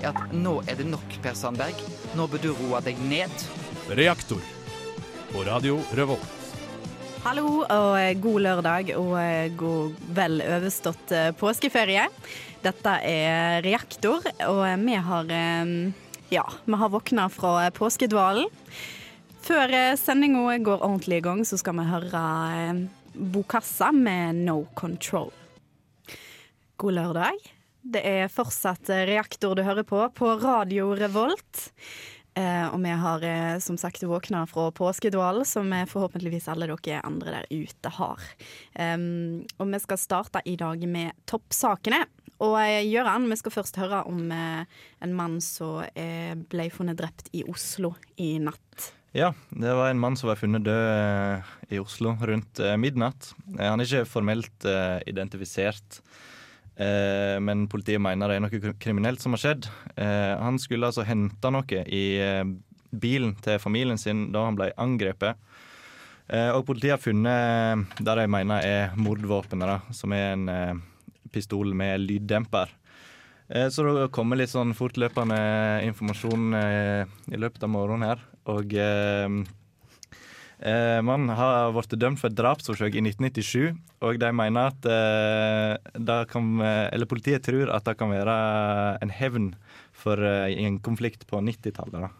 er at nå er det nok, Per Sandberg. Nå bør du roe deg ned. Reaktor på Radio Revolt. Hallo og eh, god lørdag og eh, god vel overstått eh, påskeferie. Dette er Reaktor, og vi har ja, vi har våkna fra påskedvalen. Før sendinga går ordentlig i gang, så skal vi høre Bokassa med No Control. God lørdag. Det er fortsatt Reaktor du hører på, på Radio Revolt. Eh, og vi har eh, som sagt våkna fra påskedvalen, som forhåpentligvis alle dere andre der ute har. Um, og vi skal starte i dag med toppsakene. Og Gjøran, vi skal først høre om eh, en mann som eh, ble funnet drept i Oslo i natt. Ja, det var en mann som var funnet død eh, i Oslo rundt midnatt. Han er ikke formelt identifisert. Eh, men politiet mener det er noe kriminelt som har skjedd. Eh, han skulle altså hente noe i eh, bilen til familien sin da han ble angrepet. og politiet har funnet det de mener er mordvåpenet, som er en pistol med lyddemper. Så det kommer litt sånn fortløpende informasjon i løpet av morgenen her. Og Eh, man har blitt dømt for et drapsforsøk i 1997, og de mener at eh, kan, Eller politiet tror at det kan være en hevn for eh, en konflikt på 90-tallet.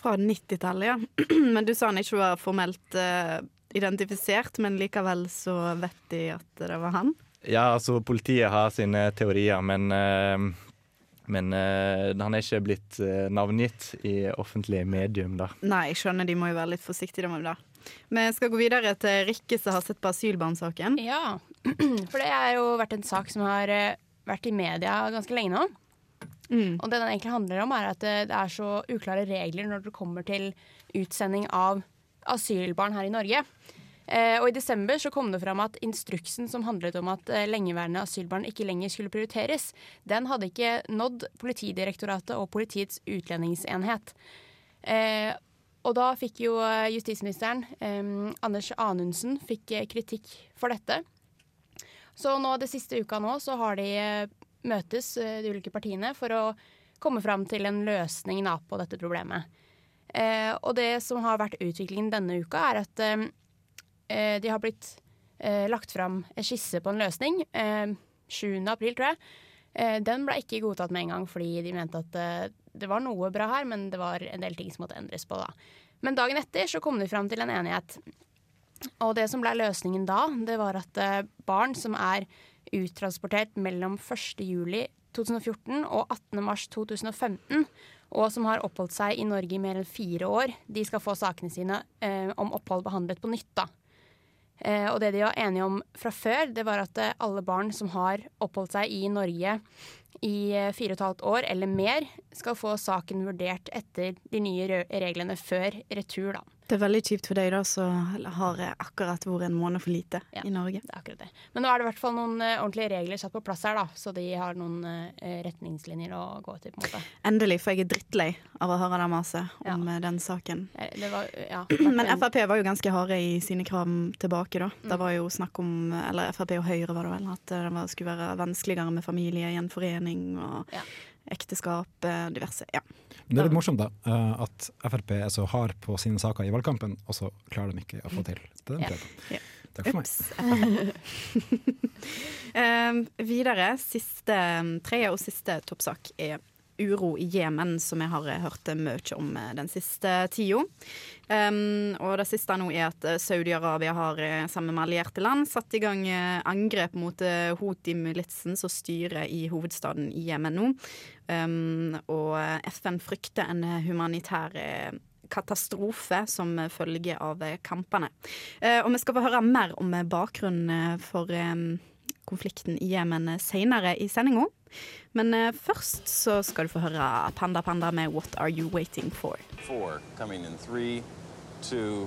Fra 90-tallet, ja. Men du sa han ikke var formelt eh, identifisert, men likevel så vet de at det var han? Ja, altså politiet har sine teorier, men uh, men uh, han er ikke blitt uh, navngitt i offentlige medium, da. Nei, jeg skjønner de må jo være litt forsiktige med det. Vi skal gå videre til Rikke som har sett på asylbarnsaken. Ja, for det har jo vært en sak som har uh, vært i media ganske lenge nå. Mm. Og det den egentlig handler om, er at det er så uklare regler når det kommer til utsending av asylbarn her i Norge. Eh, og I desember så kom det fram at instruksen som handlet om at eh, lengeværende asylbarn ikke lenger skulle prioriteres, den hadde ikke nådd Politidirektoratet og Politiets utlendingsenhet. Eh, og da fikk jo justisministeren, Anders Anundsen, fikk kritikk for dette. Så nå det siste uka nå så har de møtes, de ulike partiene, for å komme fram til en løsning da, på dette problemet. og det som har vært utviklingen denne uka, er at de har blitt eh, lagt fram en skisse på en løsning. 7. Eh, april, tror jeg. Den ble ikke godtatt med en gang, fordi de mente at det var noe bra her, men det var en del ting som måtte endres på da. Men dagen etter så kom de fram til en enighet. Og det som ble løsningen da, det var at barn som er uttransportert mellom 1.7.2014 og 18.3.2015, og som har oppholdt seg i Norge i mer enn fire år, de skal få sakene sine eh, om opphold behandlet på nytt. da. Eh, og det de var enige om fra før, det var at eh, alle barn som har oppholdt seg i Norge i eh, fire og et halvt år eller mer, skal få saken vurdert etter de nye reglene før retur, da. Det er veldig kjipt for deg da, som har akkurat vært en måned for lite ja, i Norge. det er akkurat det. Men nå er det i hvert fall noen uh, ordentlige regler satt på plass her, da. Så de har noen uh, retningslinjer å gå til, på en måte. Endelig, for jeg er drittlei av å høre det maset om ja. den saken. Var, ja, Men Frp var jo ganske harde i sine krav tilbake, da. Mm. Det var jo snakk om, eller Frp og Høyre var det vel, at det skulle være vanskeligere med familie, gjenforening og ekteskap, diverse. ja. Det er litt morsomt da, eh, at Frp er så hard på sine saker i valgkampen, og så klarer de ikke å få til den prøven. Takk for meg. uh, videre, siste, tredje og siste toppsak er uro i Jemen, som jeg har hørt mye om eh, den siste tida. Um, og det siste nå er at eh, Saudi-Arabia har sammen med allierte land satt i gang angrep mot Houthi-militsen som styrer i hovedstaden i Jemen nå. Um, og FN frykter en humanitær katastrofe som følge av kampene. Uh, og vi skal få høre mer om bakgrunnen for um, konflikten i Jemen senere i sendinga. Men eh, først så skal du få høre Panda Panda med What Are You Waiting For. Four coming in three, two,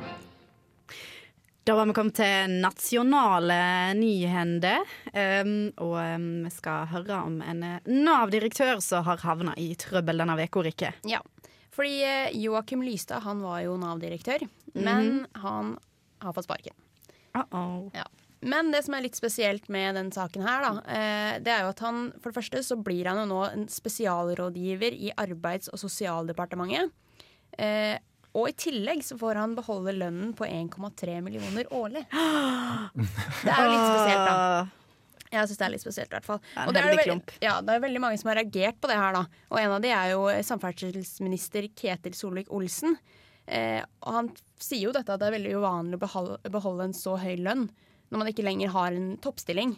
Da var vi kommet til nasjonale nyhender. Um, og um, vi skal høre om en eh, Nav-direktør som har havna i trøbbel denne uka, Rikke. Ja, fordi eh, Joakim Lystad han var jo Nav-direktør, men han har fått sparken. Uh -oh. Ja. Men det som er litt spesielt med den saken her, da, eh, det er jo at han for det første så blir han jo nå en spesialrådgiver i Arbeids- og sosialdepartementet. Og i tillegg så får han beholde lønnen på 1,3 millioner årlig. Det er jo litt spesielt, da. Jeg syns det er litt spesielt, i hvert fall. Og det er, veldig, ja, det er veldig mange som har reagert på det her, da. Og en av de er jo samferdselsminister Ketil Solvik-Olsen. Eh, og han sier jo dette at det er veldig uvanlig å beholde, beholde en så høy lønn når man ikke lenger har en toppstilling.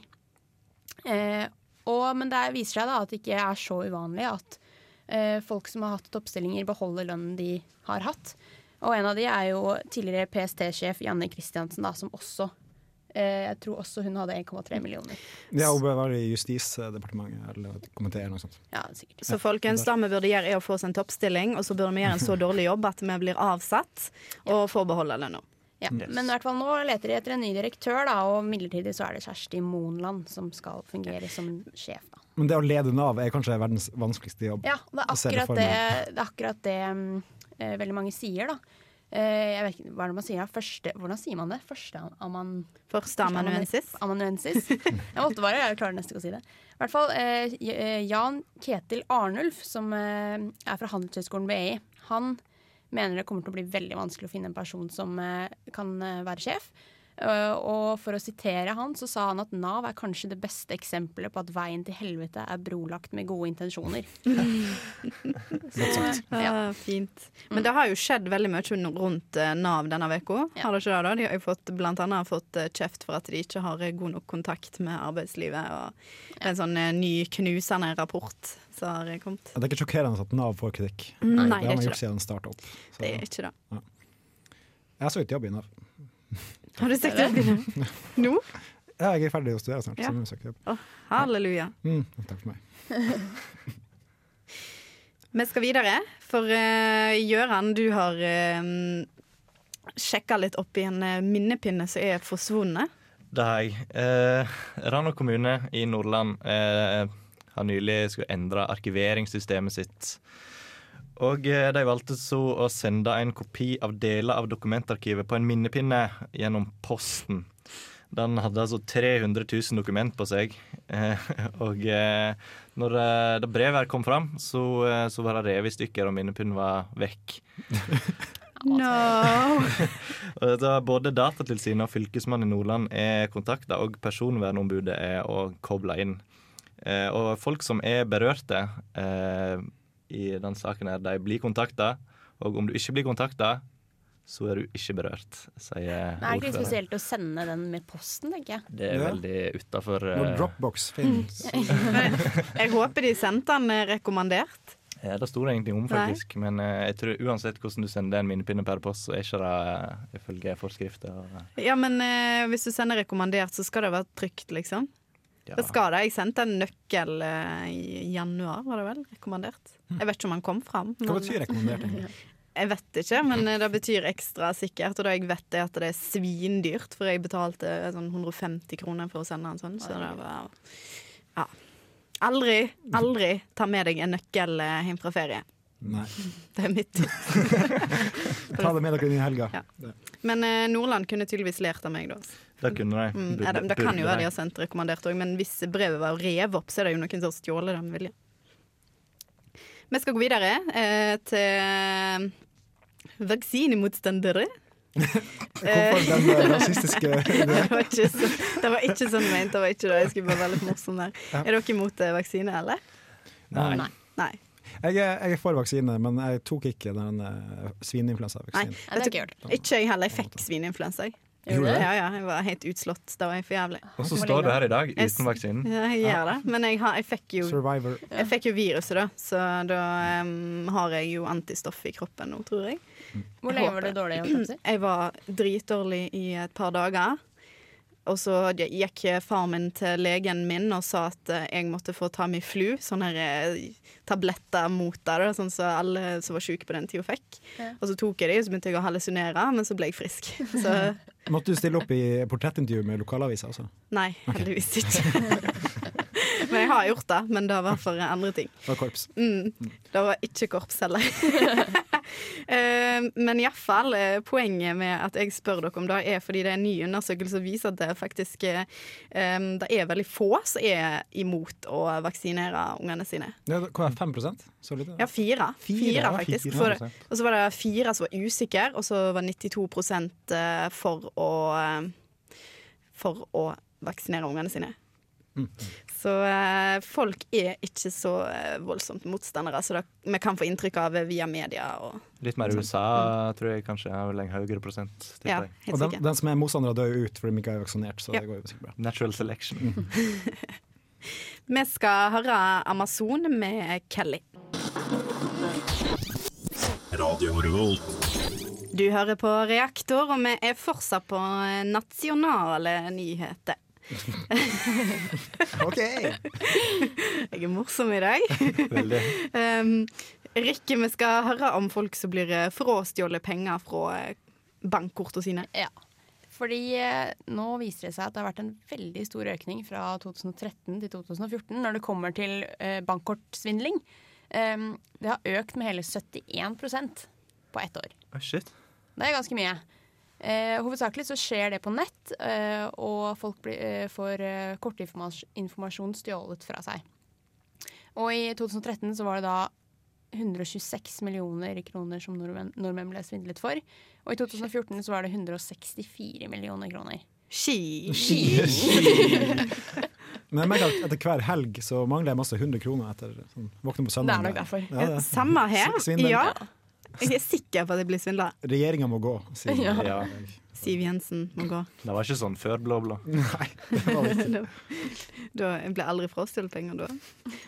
Eh, og, men det viser seg da at det ikke er så uvanlig at eh, folk som har hatt toppstillinger, beholder lønnen de har hatt. Og en av de er jo tidligere PST-sjef Janne Kristiansen, da, som også eh, Jeg tror også hun hadde 1,3 millioner. Ja, hun bør være i Justisdepartementet eller kommentere noe sånt. Ja, sikkert. Så folkens, det vi burde gjøre er å få oss en toppstilling, og så burde vi gjøre en så dårlig jobb at vi blir avsatt og får beholde lønna. Ja, Men i hvert fall nå leter de etter en ny direktør, da, og midlertidig så er det Kjersti Monland som skal fungere som sjef. Da. Men det å lede Nav er kanskje verdens vanskeligste jobb. Ja, det er akkurat det, det, er akkurat det mm, eh, veldig mange sier, da. Eh, jeg vet ikke, hva er det man sier? Første, hvordan sier man det? Første aman... Førsteamanuensis. Amanuensis. Jeg måtte bare, jeg klarer nesten ikke å si det. I hvert fall eh, eh, Jan Ketil Arnulf, som eh, er fra Handelshøyskolen BI, han mener det kommer til å bli veldig vanskelig å finne en person som eh, kan være sjef. Eh, og for å sitere han, så sa han at Nav er kanskje det beste eksempelet på at veien til helvete er brolagt med gode intensjoner. så, ja. ah, fint. Men det har jo skjedd veldig mye rundt eh, Nav denne uka. Har det ikke det? da? De har jo fått, blant annet fått eh, kjeft for at de ikke har god nok kontakt med arbeidslivet. Og det er en sånn ny knusende rapport som har kommet. Det er ikke sjokkerende at Nav får kritikk. Nei, det er har man gjort siden starta. Så, Det er ikke det. jeg har søkt jobb i Nav. Har du søkt jobb i? Nå? Ja, jeg er ferdig å studere snart. Ja. Så nå søker jeg jobb. Oh, halleluja. Mm, takk for meg. Vi skal videre, for uh, Gjøran, du har uh, sjekka litt opp i en eh, minnepinne som er forsvunnet. Det har jeg. Eh, Rana kommune i Nordland eh, har nylig skulle endre arkiveringssystemet sitt. Og eh, de valgte så å sende en kopi av deler av dokumentarkivet på en minnepinne gjennom posten. Den hadde altså 300 000 dokument på seg. Eh, og eh, når det brevet her kom fram, så, så var det revet i stykker, og minnepinnen var vekk. No. Og da både Datatilsynet og Fylkesmannen i Nordland er kontakta, og Personvernombudet er kobla inn. Eh, og folk som er berørte eh, i den saken, her, de blir kontakta. Og om du ikke blir kontakta, så er du ikke berørt, sier Men er ikke litt spesielt å sende den med posten, tenker jeg. Det er Ja. veldig utafor Når Dropbox finnes. Jeg håper de sendte den eh, rekommandert. Ja, det sto det egentlig om, faktisk. Men uh, jeg tror uansett hvordan du sender en minnepinne per post, så er ikke det uh, ifølge forskrifter. Ja, men eh, hvis du sender rekommandert, så skal det være trygt, liksom. Ja. Det skal det. Jeg sendte en nøkkel eh, i januar, var det vel? Rekommandert. Jeg vet ikke om han kom fram. Hva betyr rekommendert? egentlig? Jeg vet ikke, men eh, det betyr ekstra sikkert. Og det jeg vet er at det er svindyrt, for jeg betalte sånn 150 kroner for å sende en sånn. Så det var Ja. Aldri, aldri ta med deg en nøkkel eh, hjem fra ferie. Nei. Det er mitt tips. Ta det med dere inn i helga. Ja. Men eh, Nordland kunne tydeligvis lært av meg, da. Det kunne de. Mm, ja, det, det kan jo være de. har sendt rekommandert òg, men hvis brevet var revet opp, så er det jo noen som har stjålet det med vilje. Vi skal gå videre eh, til vaksinemotstandere. Hvorfor den eh, rasistiske det, var ikke så, det var ikke sånn ment. Det var ikke det. Jeg skulle bare være litt morsom der. Ja. Er dere imot eh, vaksine, eller? Nei. Nei. Jeg er, jeg er for vaksine, men jeg tok ikke den uh, Nei, svineinfluensavaksinen. ikke, jeg ikke jeg heller. Jeg fikk svineinfluensa. Gjorde du? Ja, ja, jeg var helt utslått. Det var jeg for jævlig. Og så står du her i dag uten vaksinen. Ja, jeg gjør det. Men jeg, har, jeg, fikk jo, jeg fikk jo viruset, da. Så da um, har jeg jo antistoff i kroppen nå, tror jeg. Hvor lenge var du dårlig? Jeg var dritdårlig i et par dager. Og så gikk far min til legen min og sa at eh, jeg måtte få ta min flu, sånn her, eh, tabletter mot det, da, sånn som alle som var syke på den tida fikk. Ja. Og så tok jeg de, og så begynte jeg å hallusinere, men så ble jeg frisk. Så Måtte du stille opp i portrettintervju med lokalavisa? Altså? nei, heldigvis ikke. men jeg har gjort det, men det var for andre ting. Det var korps. Mm, det var ikke korps heller. Eh, men iallfall, uh, poenget med at jeg spør dere om det, er fordi det er en ny undersøkelse som viser at det faktisk eh, det er veldig få som er imot å vaksinere ungene sine. Ja, hva er 5 Så lite? Ja, fire. Fire, Fire, faktisk. fire For, og så var det fire som var usikre, og så var 92 eh, for å eh, For å vaksinere ungene sine. Mm. Så eh, folk er ikke så eh, voldsomt motstandere så det- vi kan få inntrykk av via media. Og, Litt mer USA, tror jeg kanskje har vel en høyere prosent. Ja, helt Og den, den som er motstandere, dør jo ut fordi de ikke er vaksinert. Så Ja. det går jo sikkert bra. Natural selection. Vi skal høre Amazon med Kelly. Radio Revolt. Du hører på Reaktor, og vi er fortsatt på eh, nasjonale nyheter. OK! Jeg er morsom i dag. Veldig. um, Rikke, vi skal høre om folk som blir eh, frastjålet penger fra eh, bankkortene sine. Ja. Fordi eh, nå viser det seg at det har vært en veldig stor økning fra 2013 til 2014 når det kommer til eh, bankkortsvindling. Um, det har økt med hele 71% på ett år. Oh, shit. Det er ganske mye. Eh, hovedsakelig så skjer det på nett, eh, og folk blir, eh, får eh, kortinformasjon stjålet fra seg. Og i 2013 så var det da 126 millioner kroner som nordmenn, nordmenn ble svindlet for. Og i 2014 så var det 164 millioner kroner. Ski. Men jeg merker at etter hver helg så mangler jeg masse 100 kroner etter sånn, våkne på søndag. Det er nok derfor. Ja, det. Samme her. Svindel. Ja. Jeg er sikker på at jeg blir svindla. Regjeringa må gå, sier Ja. Ja. Siv Jensen må gå. Det var ikke sånn før blå-blå. Nei, det var det ikke. da, da jeg ble aldri frastjålet penger da.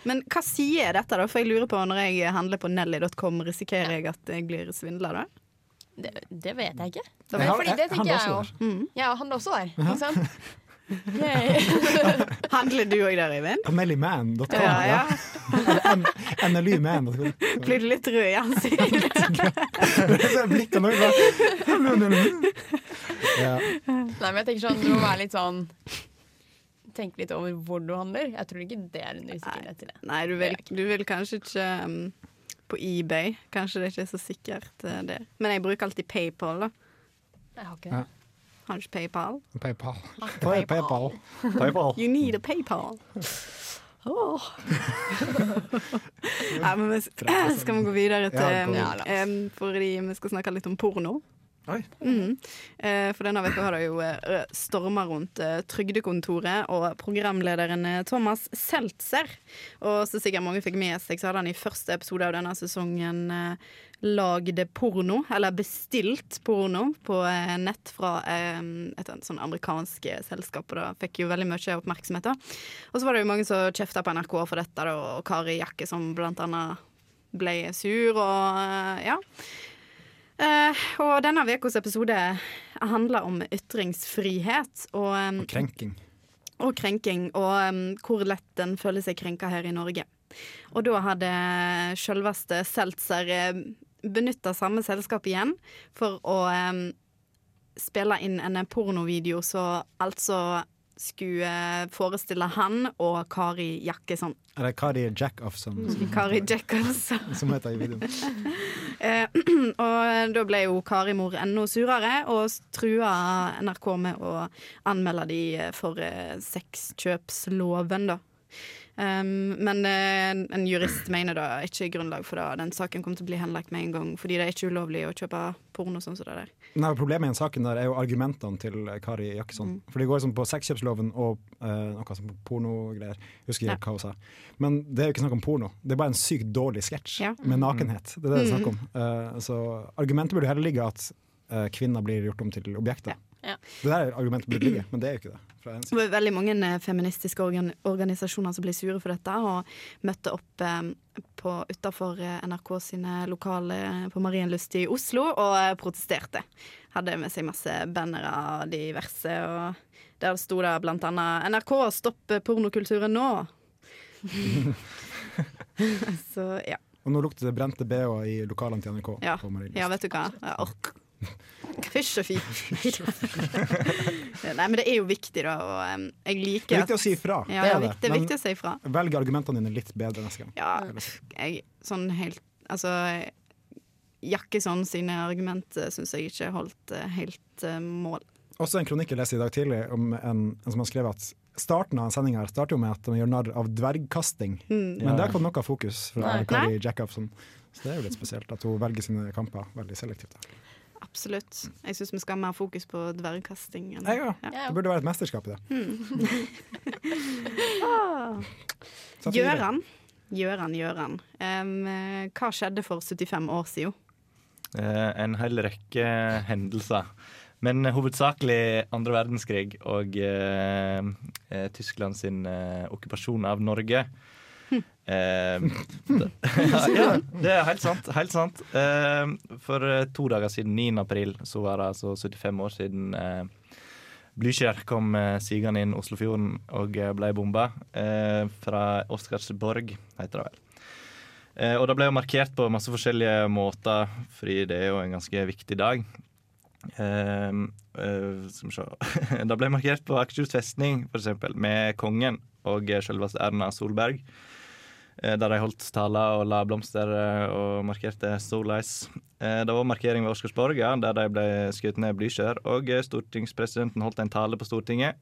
Men hva sier dette, da? For jeg lurer på når jeg handler på nelly.com, risikerer jeg at jeg blir svindla da? Det, det vet jeg ikke. Har- fordi det tenker jeg handler jo. Mm. Ja, han er også der. Ikke sant? Handler du òg der, Eivind? På mellyman.com. Ja, ja. Eller NLYman. Blir du litt rød i ansiktet? Blikket nå ja. Nei, men jeg tenker sånn, du må være litt sånn Tenke litt over hvor du handler. Jeg tror ikke det er en usikkerhet til det. Nei, du vil, du vil kanskje ikke um, på eBay. Kanskje det ikke er så sikkert uh, der. Men jeg bruker alltid PayPal, da. Jeg har ikke Ja. Har du ikke PayPal? PayPal. Er PayPal? PayPal. You need a PayPal. Oh. Nei, men vi, skal vi gå videre til Ja. Ja, em, Fordi vi skal snakke litt om porno. Mhm. Eh, for denne uka har det jo eh, storma rundt eh, Trygdekontoret og programlederen Thomas Seltzer. Og så sikkert mange fikk med seg, så hadde han i første episode av denne sesongen lagd porno, eller bestilt porno, på nett fra et sånn amerikansk selskap, og det fikk jo veldig mye oppmerksomhet. da. Og så var det jo mange som kjefta på NRK for dette, da, og Kari Jakke som blant annet ble sur, og ja. Eh, og denne ukas episode handler om ytringsfrihet og, um, Krenking. og krenking, og um, hvor lett den føler seg krenka her i Norge. Og da hadde selveste Seltzer uh, benytta samme selskap igjen for å um, spille inn en pornovideo så altså skulle forestille han og Kari Jakkesson. Eller Kari Jackoffson. som, som, Kari Jackoffson. som heter i videoen. Eh, og da ble jo Karimor enda surere og trua NRK med å anmelde de for eh, sexkjøpsloven, da. Um, men uh, en jurist mener det ikke er grunnlag for det. Den saken kommer til å bli henlagt med en gang, fordi det er ikke ulovlig å kjøpe porno sånn som det der. Nei, problemet i den saken der er jo argumentene til Kari Jakkesson. Mm. For det går liksom på sexkjøpsloven og uh, noe som pornogreier. Husker ikke hva hun sa. Men det er jo ikke snakk om porno. Det er bare en sykt dårlig sketsj Ja. med nakenhet. Det er det det er snakk om. Mm. Eh, så argumentet burde heller ligge at kvinner blir gjort om til objekter. Ja. Det der er argumentet burde ligge, men det er jo ikke det. Fra en side. Det var veldig mange eh, feministiske organ organisasjoner som ble sure for dette, og møtte opp eh, på utafor NRK sine lokale på Marienlyst i Oslo og eh, protesterte. Hadde med seg masse bannere av diverse, og der sto det blant annet 'NRK, stopp pornokulturen nå'. Så ja. Og nå lukter det brente BH i lokalene til NRK. Ja. på Marienlyst. ja, vet du hva. Ja, ork. Fysj og fy. Nei, men det er jo viktig, da. Og jeg liker Det er viktig å si ifra. Ja, det er det. viktig, det er viktig å si ifra. Velg argumentene dine litt bedre neste gang. Ja, jeg, sånn helt Altså, Jakkesson sine argumenter syns jeg ikke holdt eh, helt uh, mål. Også en kronikk jeg leste i dag tidlig om en, en som har skrevet at starten av sendinga starter jo med at man gjør narr av dvergkasting. Mm. Men det har ikke fått noe fokus fra. Kari. Jacobson. Så det er jo litt spesielt at hun velger sine kamper veldig selektivt. Da. Absolutt. Jeg syns vi skal ha mer fokus på dvergkasting. enn- Ja. Det burde være et mesterskap i det. Mm. ah. Gjøran. Gjøran, Gjøran. Eh, hva skjedde for 75 år siden? Uh, en hel rekke hendelser. Men hovedsakelig andre verdenskrig og eh, eh, Tyskland sin uh, okkupasjon av Norge. Eh, ja, det er helt sant. Helt sant. Eh, for eh, to dager siden, 9. april, så var det altså 75 år siden eh, Blykjer kom eh, sigende inn Oslofjorden og eh, ble bomba. Eh, fra Oscarsborg, heter det vel. Og det ble jo markert på masse forskjellige måter, fordi det er jo en ganske viktig dag. Skal vi se Det ble markert på Akershus festning, eksempel, med kongen og selveste Erna Solberg. Eh, der de holdt taler og la blomster eh, og markerte Solheis. Eh, det var markering ved Oscarsborg, ja, der de ble skutt ned Blücher. Og stortingspresidenten holdt en tale på Stortinget.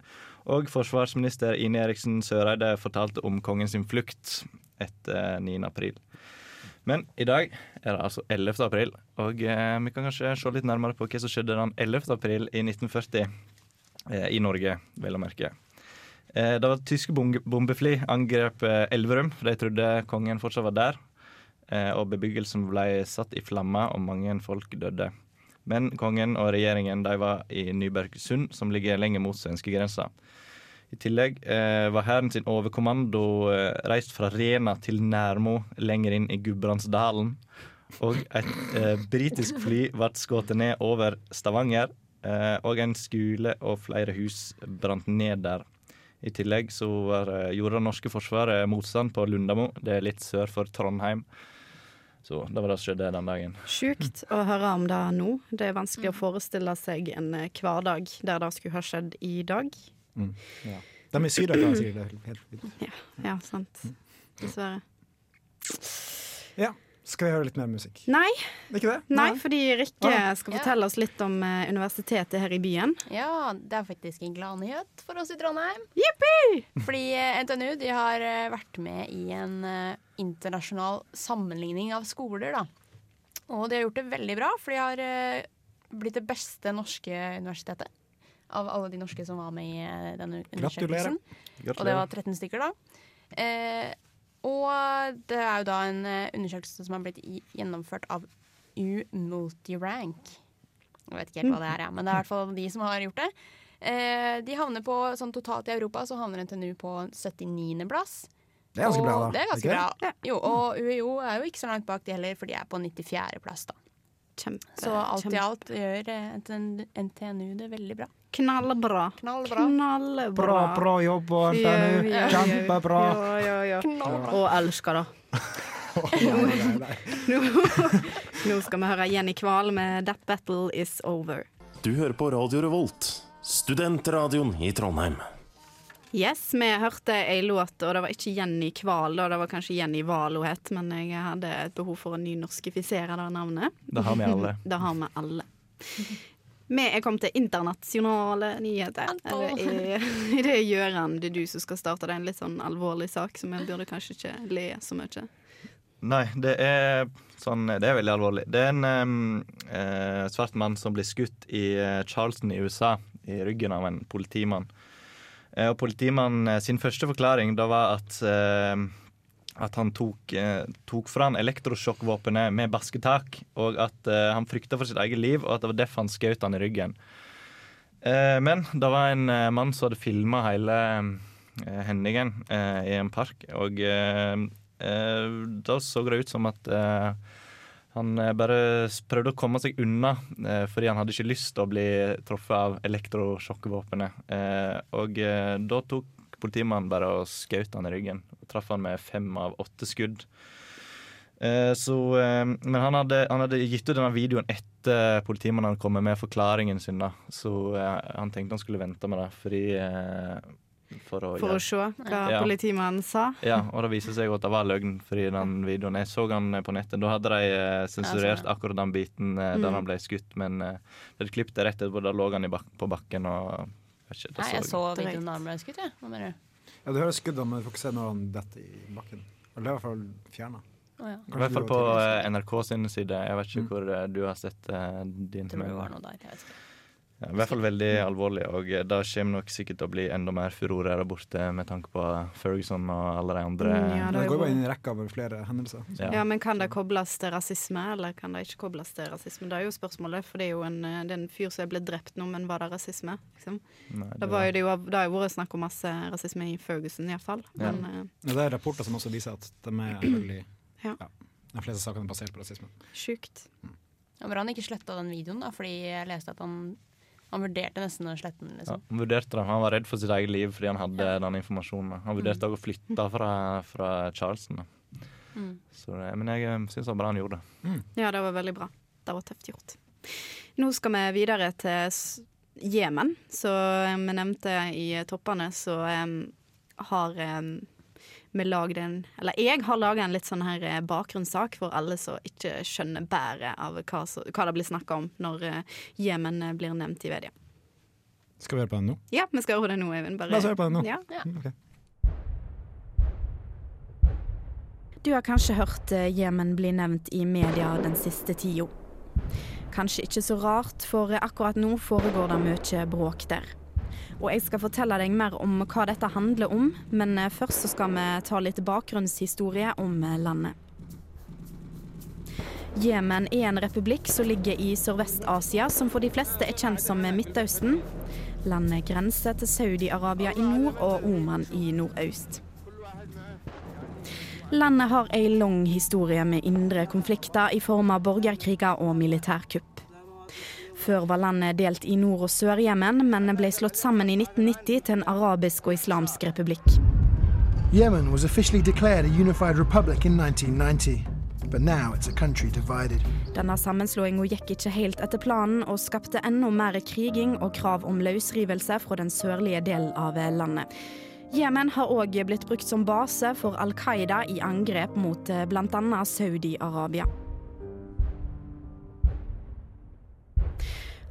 Og forsvarsminister Ine Eriksen Søreide fortalte om kongens flukt etter 9. april. Men i dag er det altså 11. april, og vi kan kanskje se litt nærmere på hva som skjedde den 11. april i 1940 eh, i Norge, vel å merke. Eh, det var tyske bombefly angrep eh, Elverum, for de trodde kongen fortsatt var der. Eh, og bebyggelsen ble satt i flammer, og mange folk døde. Men kongen og regjeringen de var i Nybergsund, som ligger lenger mot svenskegrensa. I tillegg var hæren sin overkommando reist fra Rena til Nærmo, lenger inn i Gudbrandsdalen. Og et eh, britisk fly ble skutt ned over Stavanger. Eh, og en skole og flere hus brant ned der. I tillegg så var, eh, gjorde det norske forsvaret motstand på Lundamo, det er litt sør for Trondheim. Så det var det som skjedde den dagen. Sjukt å høre om det nå. Det er vanskelig å forestille seg en eh, hverdag der det skulle ha skjedd i dag. Mm. Ja. De i Syria kan si det helt fint. Ja, sant. Dessverre. Ja. Skal vi høre litt mer musikk? Nei. Ikke det? Nei, fordi Rikke Ah. skal fortelle oss litt om uh, universitetet her i byen. Ja, det er faktisk en gladnyhet for oss i Trondheim. Yippie! Fordi uh, NTNU de har uh, vært med i en internasjonal sammenligning av skoler. Da. Og de har gjort det veldig bra, for de har blitt det beste norske universitetet. Av alle de norske som var med i denne undersøkelsen. Gratulerer. Og det var 13 stykker, da. Eh, og det er jo da en eh, undersøkelse som har blitt gjennomført av U-Multirank. Jeg vet ikke helt hva det er, ja, men det er i hvert fall de som har gjort det. Eh, de havner på, sånn Totalt i Europa så havner NTNU på 79.-plass. Det er ganske bra, da. Det er ganske bra. Jo, og UiO er jo ikke så langt bak de heller, for de er på 94.-plass. da. Kjempe, Så alt i alt gjør eh, NTNU, det veldig bra. Knallbra. Knallbra. Knallbra. Bra, bra jobb, NTNU. ja, ja, Kjempebra. Ja, ja, ja. Og elsker det. Nå, nå skal vi høre Jenny Kval med 'That Battle Is Over'. Du hører på Radio Revolt, studentradioen i Trondheim. Yes, vi hørte ei låt, og det var ikke Jenny Kval, da. det var kanskje Jenny Wahl hun het, men jeg hadde et behov for å nynorskifisere det navnet. Det har vi alle. det har vi alle. Vi er kommet til internasjonale nyheter. Eller er, er det Gøran, det er du som skal starte? Det er en litt sånn alvorlig sak, så vi burde kanskje ikke le så mye. Nei, det er sånn Det er veldig alvorlig. Det er en eh, svart mann som blir skutt i eh, Charleston i USA, i ryggen av en politimann. Eh, og politimannen eh, sin første forklaring da var at eh, at han tok, tok fra elektrosjokkvåpenet med basketak, og at han frykta for sitt eget liv, og at det var derfor han skjøt han i ryggen. Men det var en mann som hadde filma hele hendingen i en park, og da så det ut som at han eh, bare prøvde å komme seg unna, eh, fordi han hadde ikke lyst til å bli truffet av elektrosjokkvåpenet. Eh, og da tok politimannen bare og skjøt han i ryggen. Og traff han med fem av åtte skudd. Så, men han hadde, han hadde gitt ut denne videoen etter politimannen hadde kommet med forklaringen sin. da Så han tenkte han skulle vente med det, fordi For å, For å se hva Ja. politimannen sa. ja, og det viser seg at det var løgn, fordi den videoen Jeg så han på nettet. Da hadde de eh, sensurert akkurat den biten eh, der Mm. han ble skutt, men eh, de klippet rett etterpå. Da lå han i bak på bakken og vet ikke, det Nei, jeg så så- videoen da han ble skutt, jeg. Ja. Ja, du hører skuddene, men du får ikke se når han detter i bakken. Eller det er i hvert fall fjerna. Oh, ja. I hvert fall på NRK sin side. Jeg vet ikke hvor eh, du har sett uh, din. Tror det var noe der. Jeg vet ikke. I hvert fall veldig alvorlig, og eh, det kommer nok sikkert til å bli enda mer furore her borte med tanke på Ferguson og alle de andre. Mm, ja, Det går jo- inn i en rekke av flere hendelser. Ja. Ja, men kan det kobles til rasisme, eller kan det ikke kobles til rasisme? Det er jo spørsmålet, for det er jo en, eh, det er en fyr som er blitt drept nå, men var det rasisme? Liksom? Nei, det, var jo, det, jo, det har jo vært snakk om masse rasisme i Ferguson, iallfall. Ja. Men eh, Ja, det er rapporter som også viser at de er veldig Ja. ja, De fleste sakene er basert på rasisme. sjukt. Ja, men han ikke sletta den videoen, da, fordi jeg leste at han, han vurderte nesten å slette den. Ja, Liksom. han vurderte det. Han var redd for sitt eget liv fordi han hadde den informasjonen. Han vurderte òg å flytte fra, fra Charleston. Mm. Så, men jeg syns det var bra han gjorde det. Ja, det var veldig bra. Det var tøft gjort. Nå skal vi videre til Jemen. Så eh, vi nevnte i toppene, så um, har eh, lagd en Eller jeg har laga en litt sånn her eh, bakgrunnssak for alle som ikke skjønner bæret av hva, så, hva det blir snakka om når eh, Jemen eh, blir nevnt i media. Skal vi høre på den nå? Ja, vi skal høre den nå, Eivind. Bare- La oss høre på den nå. Ja. Ja. Okay. Du har kanskje hørt Jemen bli nevnt i media den siste tida. Kanskje ikke så rart, for akkurat nå foregår det mye bråk der. Og jeg skal fortelle deg mer om hva dette handler om, men eh, først så skal vi ta litt bakgrunnshistorie om eh, landet. Jemen er en republikk som ligger i Sørvest-Asia, som for de fleste er kjent som Midtøsten. Landet grenser til Saudi-Arabia i nord og Oman i nordøst. Landet har ei lang historie med indre konflikter i form av borgerkriger og militærkupp. Før var landet delt i Nord- og Sør-Jemen, men ble slått sammen i 1990 til en arabisk og islamsk republikk. Yemen was officially declared a unified republic in 1990, but now it's a country divided. Denne sammenslåinga gikk ikke helt etter planen, og skapte enda mer kriging og krav om løsrivelse fra den sørlige delen av landet. Jemen har òg blitt brukt som base for Al Qaida i angrep mot bl.a. Saudi-Arabia.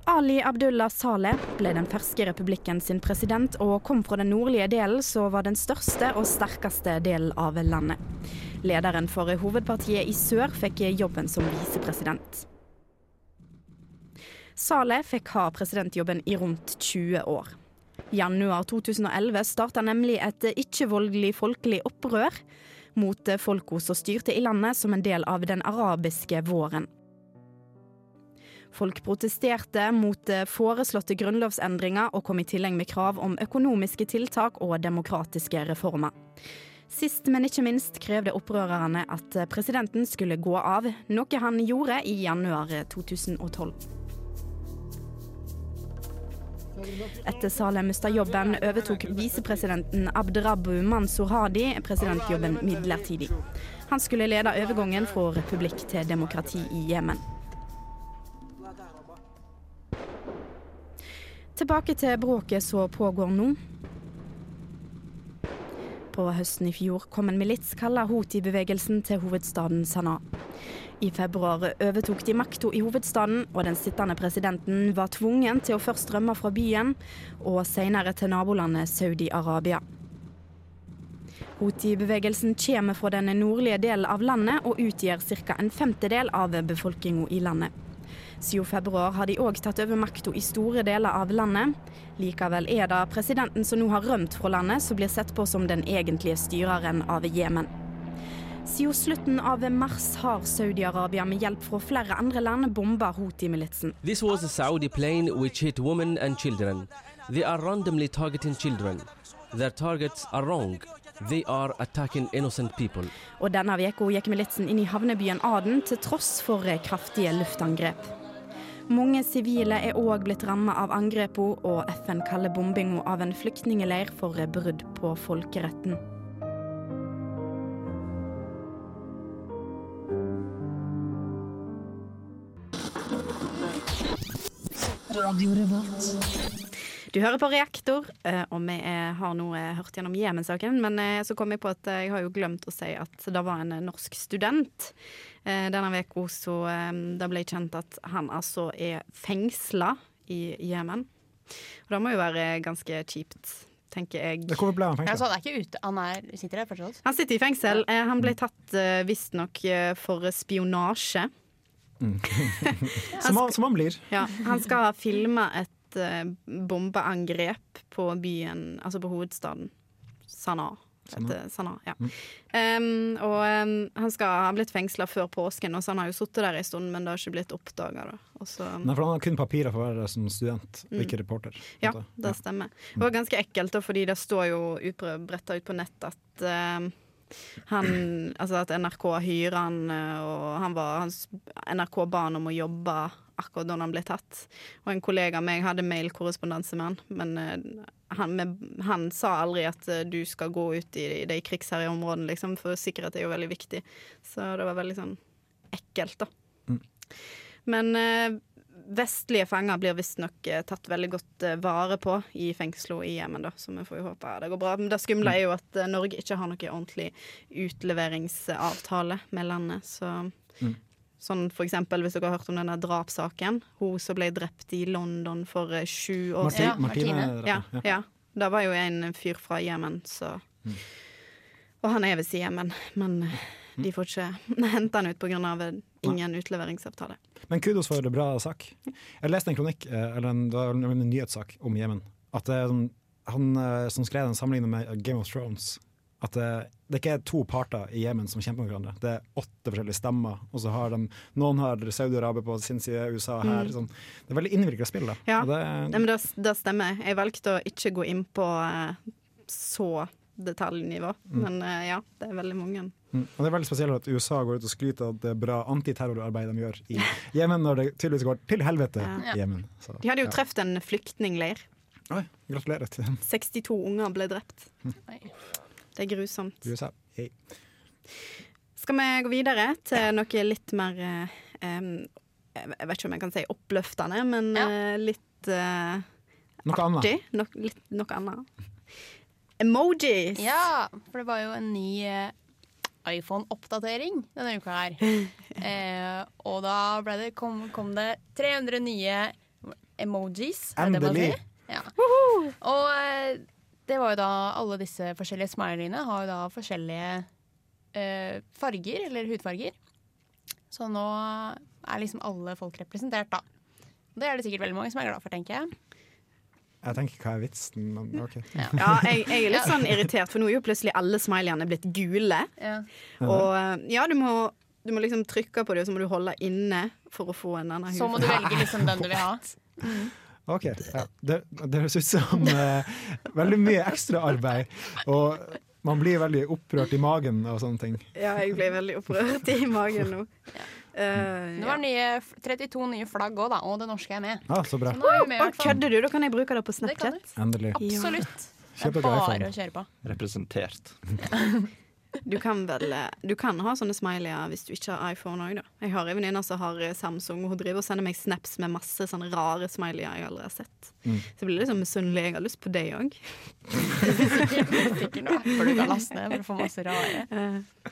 Ali Abdullah Saleh ble den ferske republikken sin president og kom fra den nordlige delen, som var den største og sterkeste delen av landet. Lederen for hovedpartiet i sør fikk jobben som visepresident. Saleh fikk ha presidentjobben i rundt 20 år. Januar 2011 starta nemlig et ikke-voldelig folkelig opprør mot folka som styrte i landet som en del av den arabiske våren. Folk protesterte mot foreslåtte grunnlovsendringer og kom i tillegg med krav om økonomiske tiltak og demokratiske reformer. Sist, men ikke minst krevde opprørerne at presidenten skulle gå av, noe han gjorde i januar 2012. Etter Saleh mista jobben, overtok visepresidenten Abdrabu Mansour Hadi presidentjobben midlertidig. Han skulle lede overgangen fra republikk til demokrati i Jemen. Tilbake til bråket som pågår nå. På høsten i fjor kom en milits kalla Houthi-bevegelsen til hovedstaden Sanaa. I februar overtok de makta i hovedstaden, og den sittende presidenten var tvungen til å først rømme fra byen, og senere til nabolandet Saudi-Arabia. Houthi-bevegelsen kommer fra den nordlige delen av landet og utgjør ca. en femtedel av befolkninga i landet. Siden februar har de òg tatt over makta i store deler av landet. Likevel er det presidenten som nå har rømt fra landet, som blir sett på som den egentlige styreren av Jemen. Siden slutten av mars har Saudi-Arabia med hjelp fra flere andre land bomba Houthi-militsen. This was a Saudi plane which hit women and children. They are randomly targeting children. Their targets are wrong. They are attacking innocent people. Og denne uka gikk militsen inn i havnebyen Aden til tross for kraftige luftangrep. Mange sivile er òg blitt rammet av angrepene, og FN kaller bombinga av en flyktningeleir for brudd på folkeretten. Du hører på Reaktor, eh, og vi har nå eh, hørt gjennom Jemen-saken. Men eh, så kom jeg på at jeg har jo glemt å si at det var en norsk student eh, denne uka så det ble kjent at han altså er fengsla i Jemen. Og det må jo være ganske kjipt, tenker jeg. Hvorfor ble han fengsla? Altså, han er ikke ute, han er, sitter der fortsatt? Han sitter i fengsel. Han ble tatt visstnok for spionasje. Som han, som han blir. Ja, han skal ha filma et eh, bombeangrep på byen, altså på hovedstaden. Sanaa. Sanaa. Sanaa, ja. Mm. Em, og um, han skal ha blitt fengsla før påsken, og så han har jo sittet der en stund, men det har ikke blitt oppdaga. Nei, for han har kun papirer for å være som student, Mm. ikke reporter. Ja, måte. det stemmer. Det var ganske ekkelt, fordi det står jo bretta ut på nett at um, han, altså at NRK hyrer han, eh, og han var, hans, NRK ba han om å jobbe akkurat da han ble tatt. Og en kollega av meg hadde mailkorrespondanse med han, men eh, han, med, han sa aldri at eh, du skal gå ut i de krigsherja områdene, liksom, for sikkerhet er jo veldig viktig. Så det var veldig sånn ekkelt, da. Men eh, vestlige fanger blir visstnok eh, tatt veldig godt eh, vare på i fengselet i Jemen, da, så vi får jo håpe det går bra. Men det skumle er jo at eh, Norge ikke har noe ordentlig utleveringsavtale med landet, så Mm. Sånn for eksempel hvis dere har hørt om denne drapssaken. Hun som ble drept i London for eh, sju år siden. Martine Ja, Martine. ja. ja. Det var jo en fyr fra Jemen, så Mm. Og han er visst i Jemen, men eh, Mm. de får ikke hente han ut pga. ingen utleveringsavtale. Men kudos for en bra sak. Jeg leste en kronikk, eh, eller en, en, nyhetssak om Jemen. At det sånn- han eh, som skrev den sammenlignet med Game of Thrones. At det, det ikke er to parter i Jemen som kjemper mot hverandre. Det er åtte forskjellige stemmer. Og så har de, noen har Saudi-Arabia på sin side, USA her. Mm. Sånn. Det er veldig innvirka spill. Da. Ja, det, Nei, men det, det stemmer. Jeg valgte å ikke gå inn på eh, så detaljnivå, Mm. men eh, ja, det er veldig mange. Mm. Og det er veldig spesielt at USA går ut og skryter av det bra antiterrorarbeidet de gjør i Jemen, når det tydeligvis går til helvete Ja. i Jemen. Så, De hadde jo ja. truffet en flyktningleir. Oi, gratulerer til dem. 62 unger ble drept. Mm. Det er grusomt. USA. Hey. Skal vi gå videre til noe litt mer um, Jeg vet ikke om jeg kan si oppløftende, men ja. litt uh, Noe annet. artig. No, litt, noe annet. Emojis! Ja, for det var jo en ny uh, iPhone-oppdatering denne uka her. eh, og da det, kom, kom det 300 nye emojis. det det Endelig. Ja. Og eh, det var jo da alle disse forskjellige smileyene har jo da forskjellige eh, farger, eller hudfarger. Så nå er liksom alle folk representert, da. Det er det sikkert veldig mange som er glad for, tenker jeg. Jeg tenker hva er vitsen, men OK. Ja, jeg, jeg er litt sånn irritert, for nå er jo plutselig alle smileyene blitt gule. Ja. Og eh, ja, du må, du må liksom trykke på det, og så må du holde inne for å få en annen Så må du velge liksom den du vil ha. Ok, ja. Det, det høres ut som eh, veldig mye ekstraarbeid. Og man blir veldig opprørt i magen og sånne ting. Ja, jeg ble veldig opprørt i magen nå. Eh, Det var nye, 32 nye flagg òg, da, og det norske er med. Ah, så bra. Så er med, kødder du? Da kan jeg bruke det på Det Snapchat. Endelig. Absolutt. Det er bare å kjøre på. Representert. Du kan vel eh, Du kan ha sånne smileyer hvis du ikke har iPhone òg, da. Jeg har en venninne som har eh, Samsung, og hun driver og sender meg snaps med masse sånne rare smileyer jeg aldri har sett. Mm. Så jeg blir det liksom misunnelig. Jeg har lyst på det òg. Sikkert apper du kan laste ned for å få masse rare.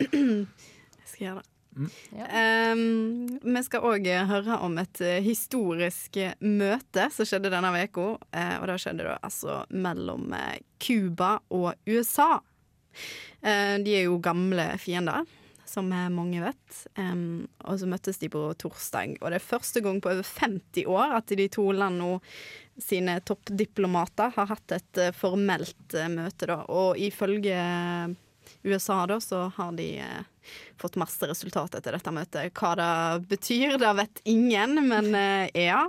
jeg skal gjøre det. Um, vi skal òg høre om et eh, historisk eh, møte som skjedde denne uka. eh, og det skjedde da altså mellom eh, Cuba og USA. Eh, de er jo gamle fiender, som mange vet. Og så møttes de på torsdag. Og det er første gang på over 50 år at de to landene sine toppdiplomater har hatt et eh, formelt eh, møte, da. Og ifølge USA da, så har de eh, fått masse resultat etter dette møtet. Hva det betyr, det vet ingen, men eh, ja.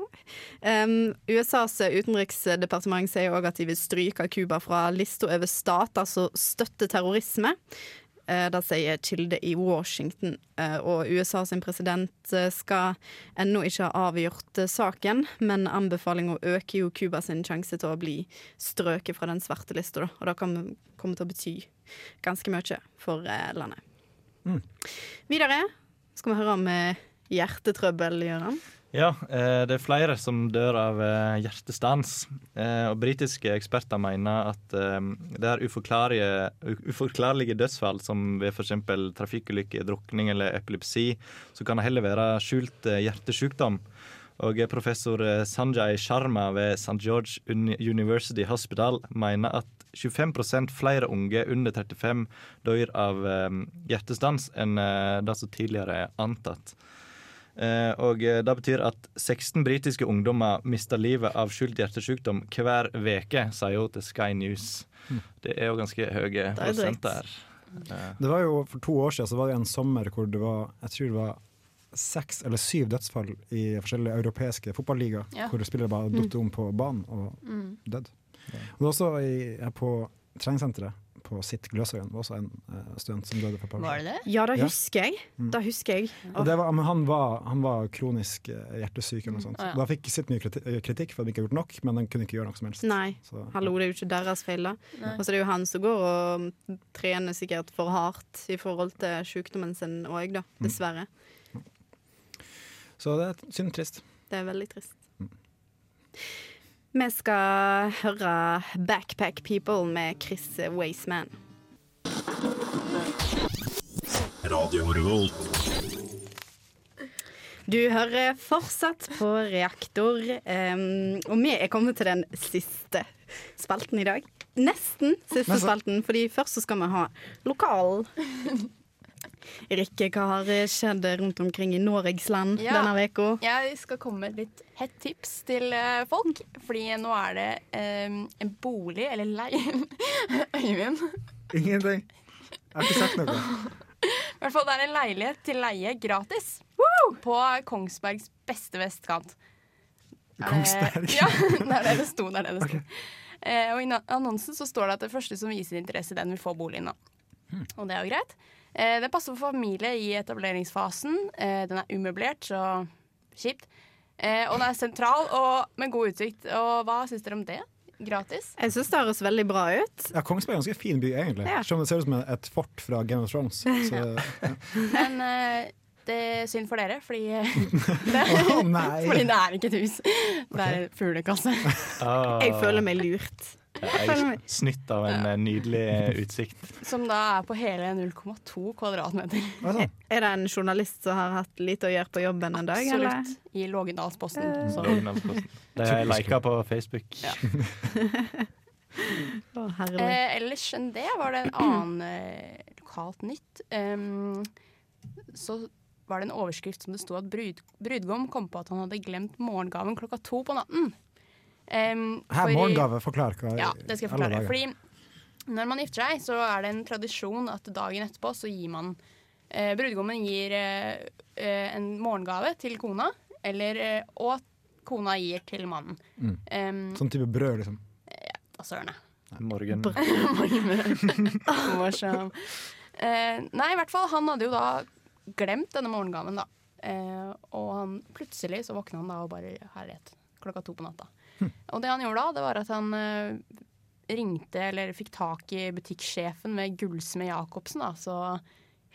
Um, USAs utenriksdepartement sier òg at de vil stryke Cuba fra lista over stater som støtter terrorisme. Eh, Det sier kilde i Washington. Eh, Og USA sin president eh, skal ennå ikke ha avgjort saken, men anbefalinga øker jo Cuba sin sjanse til å bli strøket fra den svarte lista. Og det kan komme til å bety ganske mye for landet. Mm. Videre skal vi høre om hjertetrøbbel, Gøran. Ja, eh, det er flere som dør av eh, hjertestans. Eh, og britiske eksperter mener at det er uforklarlige, uforklarlige dødsfall, som ved f.eks. trafikkulykker, drukning eller epilepsi, så kan det heller være skjult hjertesykdom. Og professor Sanjay Sharma ved St. George University Hospital mener at 25% flere unge under 35 dør av hjertestans enn det som tidligere er antatt. Eh, og eh, Det betyr at 16 britiske ungdommer mister livet av skjult hjertesykdom hver veke, sier hun til Sky News. Det er jo ganske høye er prosenter. Eh, Det var jo For to år siden så var det en sommer hvor det var jeg tror det var seks eller syv dødsfall i forskjellige europeiske fotballigaer. Ja. Hvor spillere bare Mm. datt om på banen og Mm. døde. Og det var også i, på treningssenteret på sitt Gløshaugen var også en uh, student som døde for et par år det siden. det? Ja, det husker jeg. Mm. Det husker jeg. Og det var, men han var, han var kronisk eh, hjertesyk eller noe sånt. Ah, ja. Da fikk sitt mye eh, kritikk for at de ikke har gjort nok, men de kunne ikke gjøre noe som helst. Nei, Så, hallo, det er jo ikke deres feil, da. Og så er det jo han som går og trener sikkert for hardt i forhold til sykdommen sin òg, da. Mm. Dessverre. så det er synd trist. Det er veldig trist. Vi skal høre Backpack People med Chris Waysman. Radio Revolt. Du hører fortsatt på Reaktor, um, og vi er kommet til den siste spalten i dag. Nesten siste spalten, fordi først så skal vi ha lokal. Rikke, hva har skjedd rundt omkring i Norgesland Ja. denne uka? Jeg skal komme med et litt hett tips til eh, folk. Fordi nå er det um, en bolig, eller leie Øyvind. Ingenting. Jeg har ikke sagt noe. I hvert fall det er en leilighet til leie gratis. På Kongsbergs beste vestkant. Er Kongsberg? Ja, det er det det sto. Det er det det sto. Eh, og I annonsen så står det at det første som viser interesse, den vil få boligen. da. Og det er jo greit. Eh, det passer for familie i etableringsfasen. Eh, den er umøblert, så kjipt. Eh, og den er sentral og med god utsikt. Og hva syns dere om det? Gratis? Jeg syns det høres veldig bra ut. Ja, Kongsberg er en ganske fin by, egentlig. Ja. Selv om det ser ut som et fort fra Game of Thrones. Så, ja. Men det er synd for dere, fordi det, oh, nei. Fordi det er ikke et hus. Det er en fuglekasse. Oh. Jeg føler meg lurt. Jeg snytt av en eh, nydelig utsikt. Som da er på hele 0,2 kvadratmeter. Er det en journalist som har hatt lite å gjøre på jobben en dag? eller? Absolutt. I Lågendalsposten. Det Lågendalsposten. De har jeg lika på Facebook. Ja. oh, Eh, ellers enn det var det en annen eh, lokalt nytt. Um, så var det en overskrift som det sto at brud, brudgom kom på at han hadde glemt morgengaven klokka to på natten. Em, Her, for morgengave, forklar hva Ja, det skal jeg forklare. Fordi når man gifter seg, så er det en tradisjon at dagen etterpå så gir man eh, Brudgommen gir eh, eh, en morgengave til kona, eller, eh, og kona gir til mannen. Mm. Um, Sånn type brød, liksom. da søren. Morgen. Morsom. uh, nei, i hvert fall. Han hadde jo da glemt denne morgengaven, da. Uh, og han, plutselig så våkna han da og bare Herlighet. Klokka to på natta. Og det han gjorde da, det var at han uh, ringte eller fikk tak i butikksjefen med Gullsmed Jacobsen, da. Så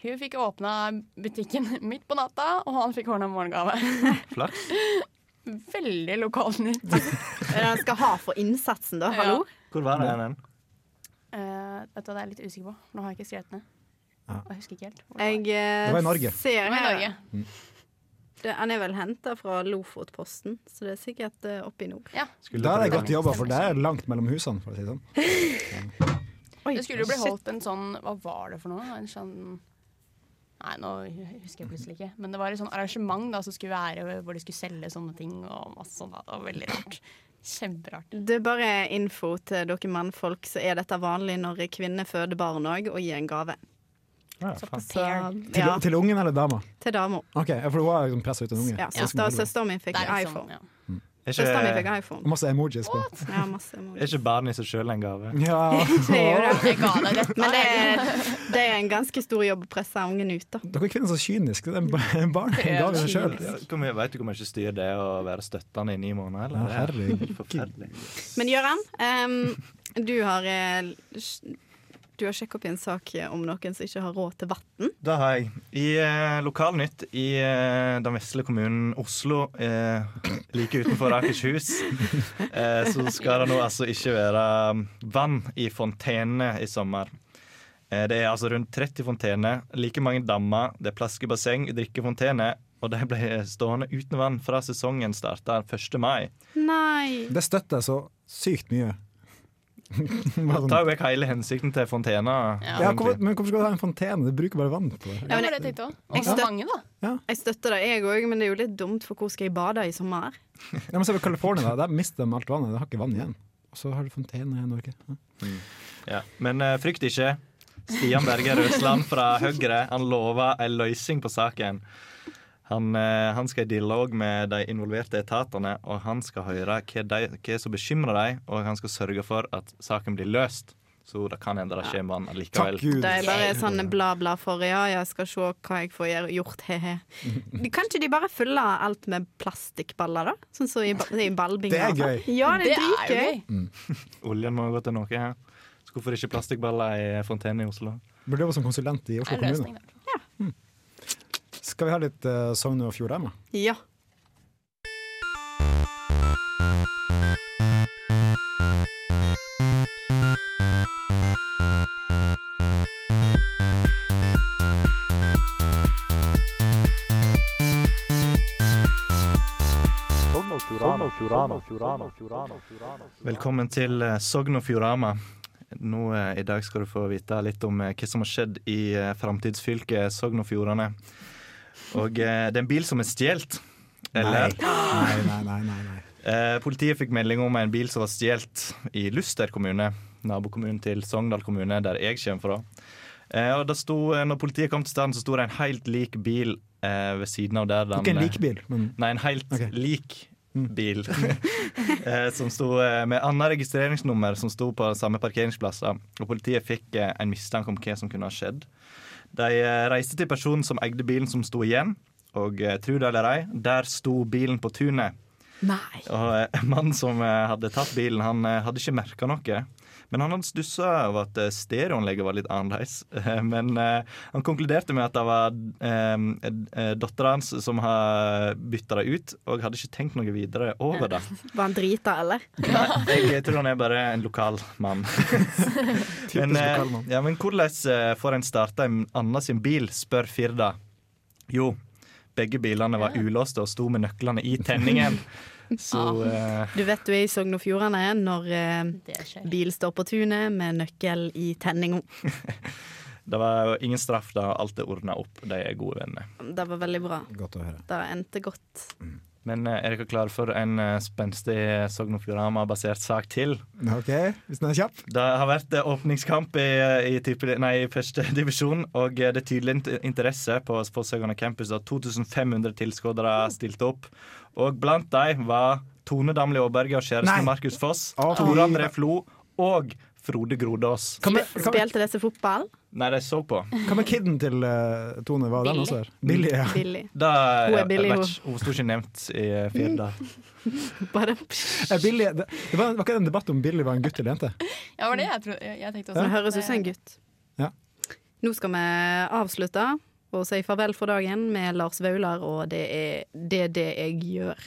hun fikk åpna butikken midt på natta, og han fikk ordna morgengave. Flaks. Veldig lokalt nytt. Han skal ha for innsatsen, da. Hallo? Hvor var det hen? Uh, vet du hva, det er jeg litt usikker på. Nå har jeg ikke skrevet ned. Jeg husker ikke helt. hvor Jeg uh, Det var i Norge. ser Det var i Norge. Norge. Det, Han er vel henta fra Lofotposten, så det er sikkert uh, oppe i nord. Ja. Da er det godt jobba, for det er langt mellom husene, for å si det sånn. Det skulle jo bli holdt en sånn Hva var det for noe? En sånn Nei, nå husker jeg plutselig ikke. Men det var et sånn arrangement da, som skulle være hvor de skulle selge sånne ting. Og masse sånt. da. Det var veldig rart. Kjemperart. Det er bare info til dere mannfolk, så er dette vanlig når kvinner føder barn òg, og gir en gave. Ja, Så, så, Til, ja, til ungen eller dama? til dama. OK, for hun var liksom pressa ut en unge. Ja, Så skal søster- man bare- Søsteren min fikk liksom, iPhone. ja. Er Søsteren min fikk iPhone. Og masse emojis på. Ja, masse er ikke barn i seg sjøl en gave? Ja. Det er jo det. Men det er, det er en ganske stor jobb å presse ungen ut, da. Dere kvinner er så kyniske. Det er en barn en gave i seg sjøl. Ja, Vet du hvor mye styr det er å være støttende i ni måneder? Eller? Ja, er herregud. Forferdelig. Men Gøran, um, du har eh, Du har sjekka opp i en sak om noen som ikke har råd til vann. Det har jeg. I eh, Lokalnytt i eh, den vesle kommunen Oslo, eh, like utenfor Akershus, eh, så skal det nå altså ikke være um, vann i fontenene i sommer. Eh, det er altså rundt 30 fontener, like mange dammer, det er plaskebasseng, drikkefontene, og de ble stående uten vann fra sesongen starta 1. mai. Nei. Det støtter jeg så sykt mye. Sånn- Ta vekk hele hensikten til fontena. ja, hvorfor, men hvorfor skal du ha en fontene? Du bruker bare vann på det. Ja, men jeg. Jeg så støt- mange, da. Jeg støtter det, jeg òg, men det er jo litt dumt, for hvor skal jeg bade i sommer? Ja, men se på California, da. Der mister de alt vannet. De har ikke vann igjen. Og så har du fontene i Norge. Ja. Ja. Men uh, frykt ikke. Stian Berger Røsland fra Høyre Han lover en løsning på saken. Han, eh, han skal i dialog med de involverte etatene, og han skal høre hva, de, hva som bekymrer dem, og han skal sørge for at saken blir løst. Så det kan hende det skjer med han likevel. Det er bare sånn bla, bla for ja, jeg skal se hva jeg får gjort, he-he. Kan ikke de bare fylle alt med plastikkballer, da? Sånn som i, i ballbinger. Det er gøy. Ja, det er Det er jo dritgøy. Oljen må gå til noe her. Så hvorfor ikke plastikkballer i fontene i Oslo? Burde jobbe som konsulent i Oslo kommune. Skal vi ha litt uh, Sogn og Fjordane? Ja. Velkommen til eh, Sogn og Fjordama. Nå eh, I dag skal du få vite litt om eh, hva som har skjedd i eh, framtidsfylket Sogn og Fjordane. Og eh, det er en bil som er stjålet. Eller Nei, nei, nei. nei, nei. Eh, politiet fikk melding om en bil som var stjålet i Luster kommune, nabokommunen til Sogndal kommune, der jeg kommer fra. Eh, og det sto, eh, når politiet kom til stedet, så sto det en helt lik bil eh, ved siden av der den Ikke en lik bil, men Nei, en helt okay. lik bil. eh, som sto eh, med annet registreringsnummer som sto på samme parkeringsplass. Og politiet fikk eh, en mistanke om hva som kunne ha skjedd. De eh, reiste til personen som eide bilen som sto igjen, og eh, tro det eller ei, der sto bilen på tunet. Nei. Og eh, mannen som hadde tatt bilen, han hadde ikke merka noe. Men han hadde stussa over at eh, stereoanlegget var litt annerledes. Men eh, han konkluderte med at det var eh, eh, dattera hans som har bytta det ut, og hadde ikke tenkt noe videre over det. Var han drita, eller? Nei, jeg tror han er bare en lokal mann. men, ja, men hvordan får en starta en annen sin bil, spør Firda. Jo, begge bilene var ulåste og sto med nøklene i tenningen. Så ah. Du vet du er i Sogn og Fjordane når eh, bil står på tunet med nøkkel i tenninga. det var ingen straff da alt er ordna opp. De er gode venner. Det var veldig bra. Godt å høre. Det endte godt. Men eh, er dere klare for en eh, spenstig Sogn og Fjordane-basert sak til? OK, hvis den er kjapp. Det har vært eh, åpningskamp i, i, type, nei, i første divisjon, og eh, det er tydelig interesse på Fosshaugane campus. Da 2500 tilskuere stilte opp. Og blant dem var Tone Damli Aaberge og kjæresten Markus Foss, Tore André Flo og Frode Grodås. Spilte disse fotball? Nei, de så på. hva med kiden til uh, Tone? Var den også her? Billy, ja. Billy. Da, Hun er billig, hun. ikke, hun sto ikke nevnt i eh, Firda. Bare Billy, det, det var, var ikke en debatt om Billy var en gutt eller jente? Ja, var det jeg, tro, jeg, tenkte også. Det høres ut som en gutt. Ja. Nå skal vi avslutte og si farvel for dagen med Lars Vaular, og det er det, det jeg gjør.